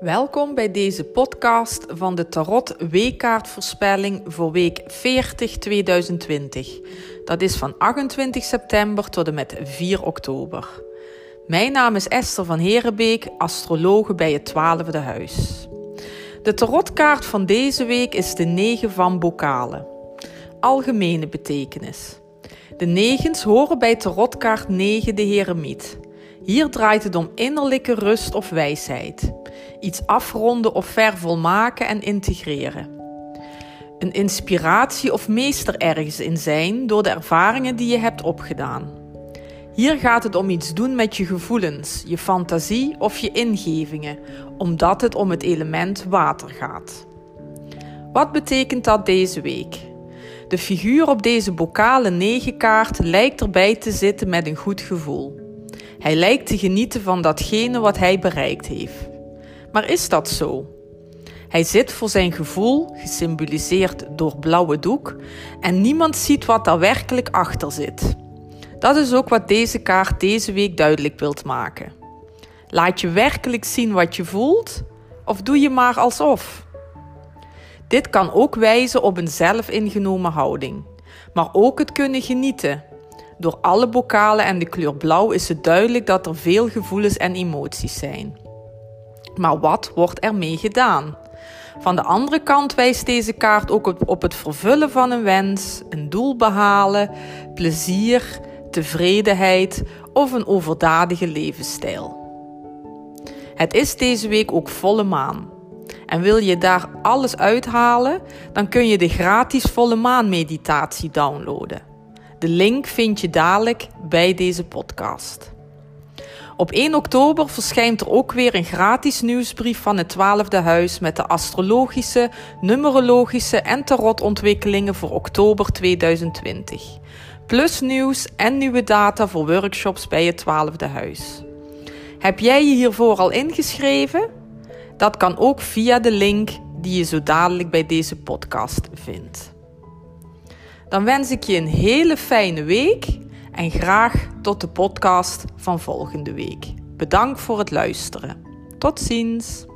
Welkom bij deze podcast van de Tarot Weekkaartvoorspelling voor week 40 2020. Dat is van 28 september tot en met 4 oktober. Mijn naam is Esther van Herenbeek, astrologe bij het 12e huis. De tarotkaart van deze week is de 9 van bokalen. Algemene betekenis. De negens horen bij tarotkaart 9 de Heremiet. Hier draait het om innerlijke rust of wijsheid. Iets afronden of vervolmaken en integreren. Een inspiratie of meester ergens in zijn door de ervaringen die je hebt opgedaan. Hier gaat het om iets doen met je gevoelens, je fantasie of je ingevingen, omdat het om het element water gaat. Wat betekent dat deze week? De figuur op deze bokale negenkaart lijkt erbij te zitten met een goed gevoel. Hij lijkt te genieten van datgene wat hij bereikt heeft. Maar is dat zo? Hij zit voor zijn gevoel, gesymboliseerd door blauwe doek, en niemand ziet wat daar werkelijk achter zit. Dat is ook wat deze kaart deze week duidelijk wilt maken. Laat je werkelijk zien wat je voelt, of doe je maar alsof? Dit kan ook wijzen op een zelfingenomen houding, maar ook het kunnen genieten door alle bokalen en de kleur blauw is het duidelijk dat er veel gevoelens en emoties zijn. Maar wat wordt ermee gedaan? Van de andere kant wijst deze kaart ook op het vervullen van een wens, een doel behalen, plezier, tevredenheid of een overdadige levensstijl. Het is deze week ook volle maan. En wil je daar alles uithalen, dan kun je de gratis volle maan meditatie downloaden. De link vind je dadelijk bij deze podcast. Op 1 oktober verschijnt er ook weer een gratis nieuwsbrief van het 12e huis met de astrologische, numerologische en tarotontwikkelingen voor oktober 2020. Plus nieuws en nieuwe data voor workshops bij het 12e huis. Heb jij je hiervoor al ingeschreven? Dat kan ook via de link die je zo dadelijk bij deze podcast vindt. Dan wens ik je een hele fijne week en graag tot de podcast van volgende week. Bedankt voor het luisteren. Tot ziens.